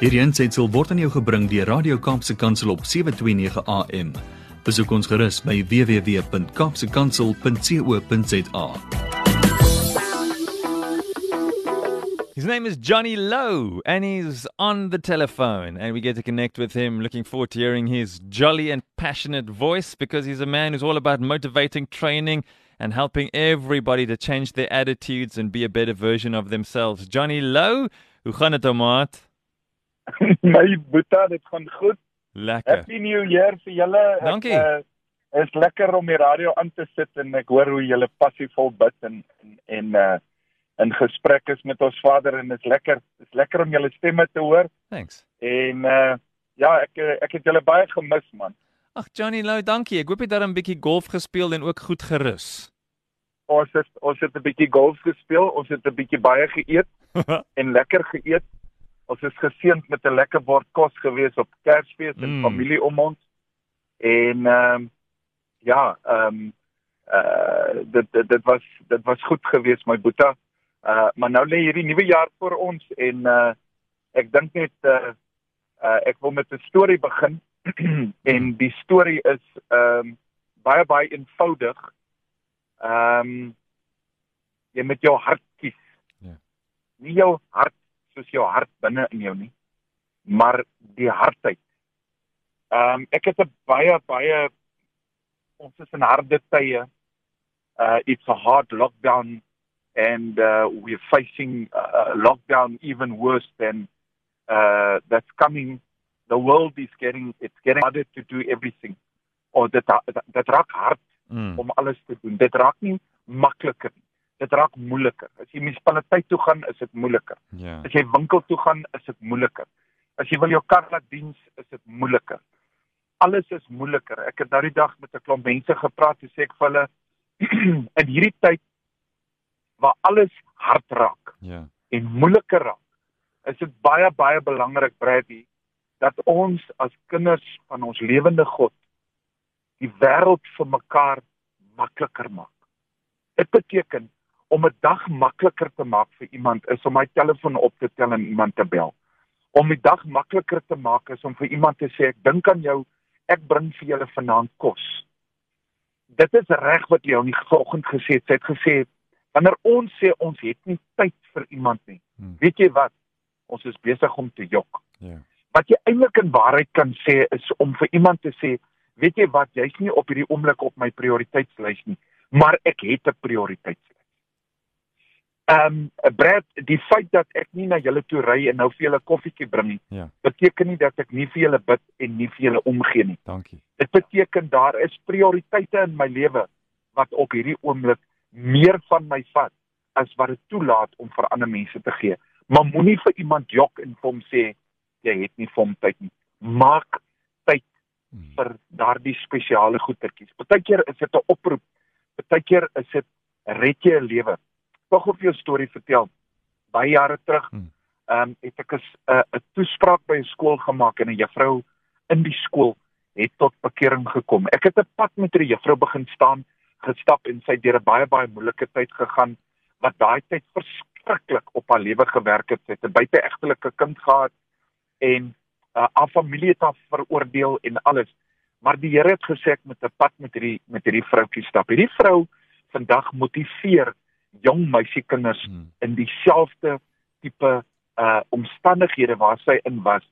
Hierdie aanseit word aan jou gebring deur Radio Kaapse Kansel op 7:29 AM. Besoek ons gerus by www.kapsekansel.co.za. His name is Johnny Lowe, and he's on the telephone, and we get to connect with him. Looking forward to hearing his jolly and passionate voice because he's a man who's all about motivating, training, and helping everybody to change their attitudes and be a better version of themselves. Johnny Lowe, hoe gaan dit, maat? My boeta, dit gaan goed. Lekker. Happy New Year vir julle. Ek, Dankie. Uh, is lekker om die radio aan te sit en ek hoor hoe julle passievol bid en en, en uh in gesprek is met ons Vader en is lekker. Is lekker om julle stemme te hoor Thanks. en uh ja, ek ek het julle baie gemis man. Ag Johnny Lowe, dankie. Ek hoop jy het daar 'n bietjie golf gespeel en ook goed gerus. Ons het ons het 'n bietjie golf gespeel, ons het 'n bietjie baie geëet en lekker geëet. Ons is geseënd met 'n lekker bord kos gewees op Kersfees en Mm. familie om ons. En ehm ja, ehm uh dit, dit dit was dit was goed geweest my boeta. Uh maar nou lê hierdie nuwe jaar voor ons en uh ek dink net uh, uh ek wil met 'n storie begin en die storie is ehm um, baie baie eenvoudig. Ehm um, jy met jou hart kies. Ja. Nie jou hart soos jou hart binne in jou nie, maar die hartheid. Ehm um, ek het 'n baie baie ons is in harde tye. Uh it's a hard lockdown and uh we're facing a lockdown even worse than uh that's coming. The world is getting it's getting harder to do everything. Or dit dit raak hard Mm. om alles te doen. Dit raak nie makliker nie. Dit raak moeiliker. As jy munisipaliteit toe gaan, is dit moeiliker. Ja. As jy winkel toe gaan, is dit moeiliker. As jy wil jou kar laat diens, is dit moeiliker. Alles is moeiliker. Ek het nou die dag met 'n klomp mense gepraat en sê ek vir hulle in hierdie tyd waar alles hard raak Ja. en moeiliker raak, is dit baie baie belangrik Bradley dat ons as kinders van ons lewende God die wêreld vir mekaar makliker maak. Dit beteken om 'n dag makliker te maak vir iemand is om my telefoon op te tel en iemand te bel. Om die dag makliker te maak is om vir iemand te sê ek dink aan jou, ek bring vir julle vanaand kos. Dit is reg wat jy die vanoggend gesê het. Sy het gesê wanneer ons sê ons het nie tyd vir iemand nie. Hmm. Weet jy wat? Ons is besig om te jok. Ja. Wat jy eintlik in waarheid kan sê is om vir iemand te sê, weet jy wat, jy's nie op hierdie oomblik op my prioriteitslys nie, maar ek het 'n prioriteitslys. Ehm um, Brad, die feit dat ek nie na julle toe ry en nou vir julle koffietjie bring nie, Ja. beteken nie dat ek nie vir julle bid en nie vir julle omgee nie. Dankie. Dit beteken daar is prioriteite in my lewe wat op hierdie oomblik meer van my vat as wat dit toelaat om vir ander mense te gee. Maar moenie vir iemand jok en vir hom sê jy het nie vir hom tyd nie. Maak tyd Mm. vir daardie spesiale goedertjies. Partykeer is dit 'n oproep. Partykeer is dit red jy 'n lewe. Tog of jou storie vertel. Baie jare terug, Hmm. ehm um, het ek 'n 'n 'n toespraak by 'n skool gemaak en 'n juffrou in die skool het tot bekering gekom. Ek het 'n pad met hierdie juffrou begin staan, gestap en sy het deur 'n baie baie moeilike tyd gegaan wat daai tyd verskriklik op haar lewe gewerk het. Sy het 'n buiteegtelike kind gehad en uh, haar familie het haar veroordeel en alles. Maar die Here het gesê ek moet 'n pad met hierdie met hierdie vroutjie stap. Hierdie vrou vandag motiveer jong meisiekinders Mm. in dieselfde tipe uh omstandighede waar sy in was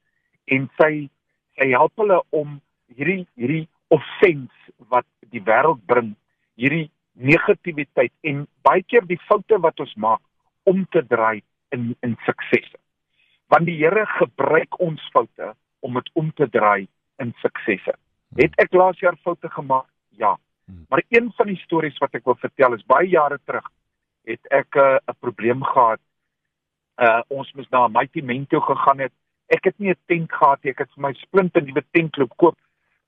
en sy sy help hulle om hierdie hierdie offense wat die wêreld bring, hierdie negativiteit en baie keer die foute wat ons maak om te draai in in suksesse. Want die Here gebruik ons foute om dit om te draai in suksesse. Het ek laas jaar foute gemaak? Ja. Hmm. Maar een van die stories wat ek wil vertel is baie jare terug het ek 'n uh, probleem gehad. Uh ons moes na Mighty Men toe gegaan het. Ek het nie 'n tent gehad nie. Ek het vir my splinte nuwe tent loop koop.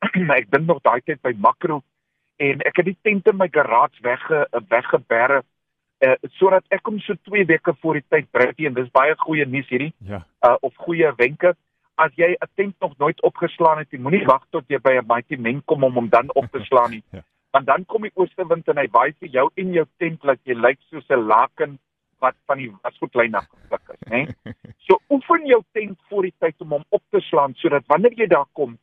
ek dink nog daai tyd by Makro en ek het die tent in my garage wegge weggeberre uh sodat ek hom so 2 weke voor die tyd bring en dis baie goeie nuus hierdie Ja. uh of goeie wenke. As jy 'n tent nog nooit opgeslaan het, jy moenie wag tot jy by 'n Mighty Men kom om hom dan op te slaan nie. Ja. Want dan kom die oostewind en hy waai vir jou en jou tent laat jy lyk soos 'n laken wat van die wasgoedlyn af gepluk is, né? So oefen jou tent voor die tyd om hom op te slaan sodat wanneer jy daar kom,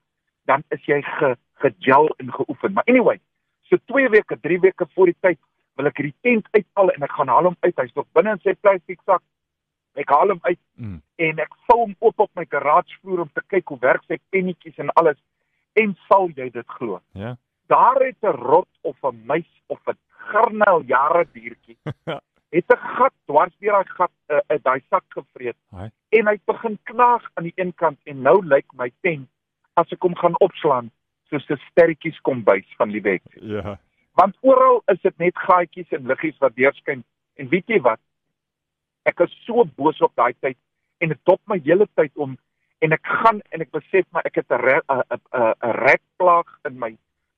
dan is jy ge gegel en geoefen. Maar anyway, so 2 weke, 3 weke voor die tyd wil ek hierdie tent uithaal en ek gaan haal hom uit. Hy's nog binne in sy plastiek sak. Ek haal hom uit Mm. en ek vou hom oop op my garagevloer om te kyk hoe werk sy pennetjies en alles. En sal jy dit glo? Ja. Daar het 'n rot of 'n muis of 'n garnel jare diertjie het 'n gat dwars deur daai gat uh, uh, daai sak gevreet en hy begin knaag aan die een kant en nou lyk my tent as ek hom gaan opslaan soos 'n sterretjies kombuis van die wet. Ja. want oral is dit net gaatjies en liggies wat deurskyn en weet jy wat? Ek is so boos op daai tyd en dit dop my hele tyd om en ek gaan en ek besef maar ek het 'n 'n 'n 'n rekplaag in my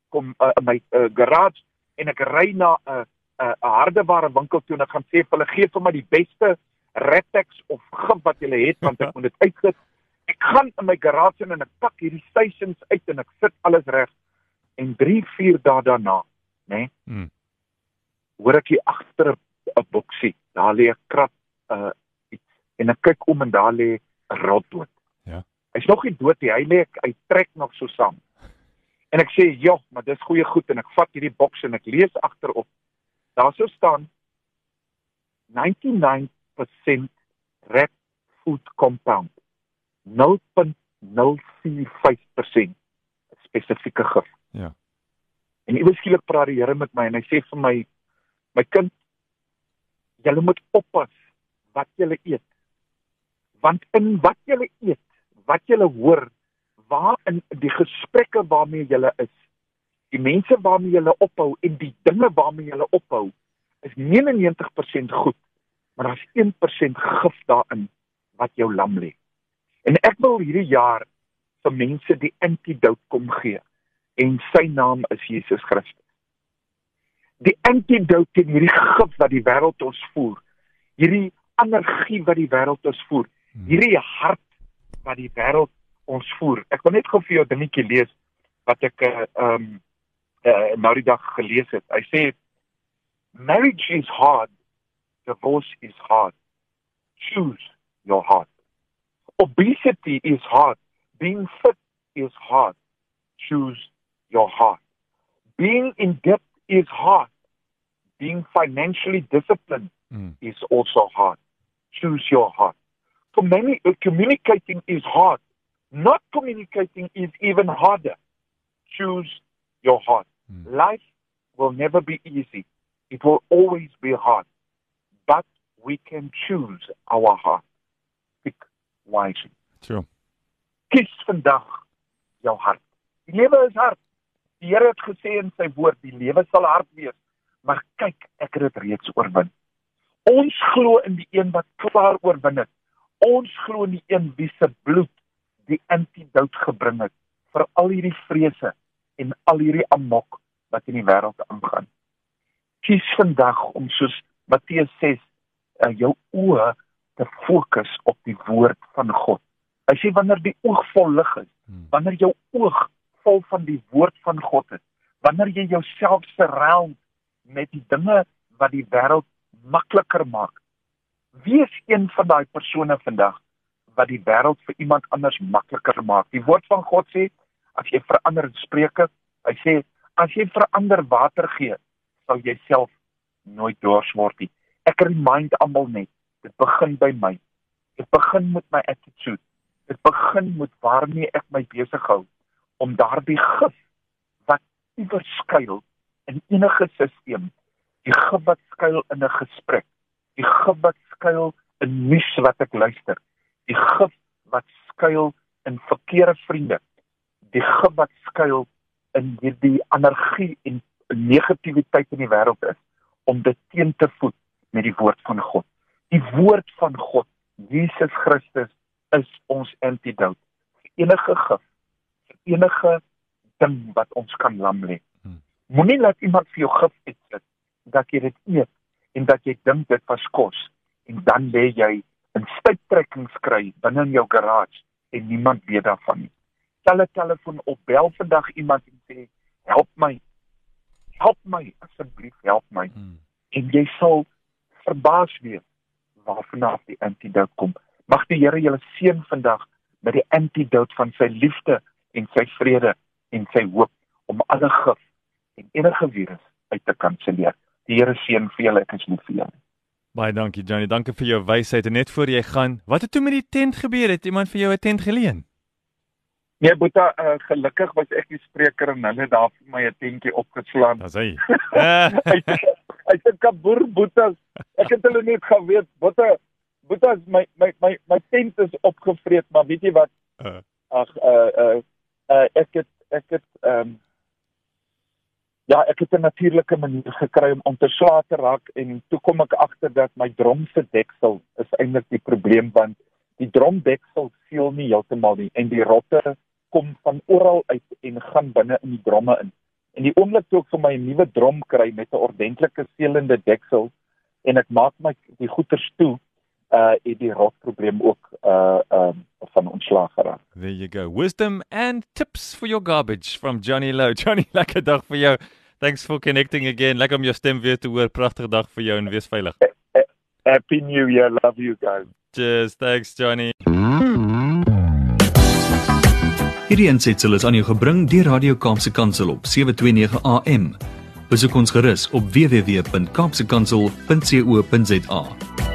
kom uh, in my uh, garage en ek ry na 'n uh, 'n uh, hardeware winkel toe en ek gaan sê vir hulle gee vir my die beste Retex of gif wat julle het want ek moet dit uitsit. Ek gaan in my garage in en ek pak hierdie stations uit en ek sit alles reg en 3 4 dae daarna, né? Nee, Mm. hoor ek hier agter 'n boksie. Daar lê 'n krap uh iets en ek kyk om en daar lê 'n rotdood. Ja. Hy's nog nie dood nie. Hy lê hy trek nog so saam. En ek sê, "Ja, maar dis goeie goed" en ek vat hierdie boks en ek lees agterop. Daar sou staan 99% rat food compound. 0.045% spesifieke gif. Ja. En iewers skielik praat die Here met my en hy sê vir my my kind jy moet oppas wat jy eet. Want in wat jy eet, wat jy hoor, waar in die gesprekke waarmee jy is, die mense waarmee jy ophou en die dinge waarmee jy ophou, is 99% goed, maar daar's 1% gif daarin wat jou lam lê. En ek wil hierdie jaar vir mense die antidote kom gee en sy naam is Jesus Christus. Die antidote teen hierdie gif wat die wêreld ons voer. Hierdie energie wat die wêreld ons voer. Hierdie hart wat die wêreld ons voer. Ek wil net gou vir jou dingetjie lees wat ek ehm uh, um, uh, nou die dag gelees het. Hy sê marriage is hard, divorce is hard. Choose your heart. Obesity is hard. Being fit is hard. Choose your heart. Being in debt is hard. Being financially disciplined Mm. is also hard. Choose your heart. For many, communicating is hard. Not communicating is even harder. Choose your heart. Mm. Life will never be easy. It will always be hard. But we can choose our heart. Pick wisely. Sure. Kies vandag jou hart. Die lewe is hard. Die Here het gesê in sy woord, die lewe sal hard wees, maar kyk, ek het dit reeds oorwin. Ons glo in die een wat klaar oorwin het. Ons glo in die een wie se bloed die antidote gebring het vir al hierdie vrese en al hierdie amok wat in die wêreld aangaan. Kies vandag om soos Matteus 6 uh, jou oë te fokus op die woord van God. Hy sê wanneer die oog vol lig is, Mm. wanneer jou oog vol van die woord van God is, wanneer jy jouself surround met die dinge wat die wêreld makliker maak. Wees een van daai persone vandag wat die wêreld vir iemand anders makliker maak. Die woord van God sê as jy verander in Spreuke, hy sê as jy verander water gee, sal jy self nooit dors word nie. Ek remind almal net, dit begin by my. Dit begin met my attitude. Dit begin met waarmee ek my besig hou om daardie gif wat iewers skuil in enige stelsel, die gif wat skuil in 'n gesprek, die gif wat skuil in nuus wat ek luister, die gif wat skuil in verkeerde vriende, die gif wat skuil in hierdie energie en negativiteit in die wêreld is om dit teen te voet met die woord van God. Die woord van God, Jesus Christus is ons antidote. Enige gif, enige ding wat ons kan lam lê. Hmm. Moenie laat iemand vir jou gif uitsit dat jy dit eet en dat jy dink dit was kos en dan lê jy stuiptrekkings kry binne in jou garage en niemand weet daarvan nie. Tel 'n telefoon op, bel vandag iemand en sê help my. Help my asseblief, help my Mm. en jy sal verbaas wees waarvan af die antidote kom. Mag die Here julle seën vandag met die antidote van sy liefde en sy vrede en sy hoop om alle gif en enige virus uit te kanselleer. Die Here seën vir julle, ek is lief vir julle. Baie dankie Johnny, dankie vir jou wysheid en net voor jy gaan, wat het toe met die tent gebeur? Het iemand vir jou 'n tent geleen? Nee, Boeta, uh, gelukkig was ek die spreker en hulle het daar vir my 'n tentjie opgeslaan. Dis hy. Hy sê Kaboer Boeta, ek het hulle net geweet, Boeta, Boeta my my my my tent is opgevreet, maar weet jy wat? Uh. Ag uh uh, uh ek het ek het ehm um, ja, ek het 'n natuurlike manier gekry om om te raak en toe kom ek agter dat my drom se deksel is eintlik die probleem want die dromdeksel seël nie heeltemal nie en die rotte kom van oral uit en gaan binne in die dromme in. En die oomblik toe ek vir my 'n nuwe drom kry met 'n ordentlike seelende deksel en ek maak my die goeters toe, uh het die rotprobleem ook uh um van ontslaag geraak. There you go. Wisdom and tips for your garbage from Johnny Low. Johnny, lekker dag vir jou. Thanks for connecting again. Lekker om jou stem weer te hoor. Pragtige dag vir jou en wees veilig. Happy New Year. Love you guys. Cheers. Thanks Johnny. Hierdie ensitsel is aan jou gebring deur Radio Kaapse Kansel op 729 AM. Besoek ons gerus op www.kaapsekansel.co.za.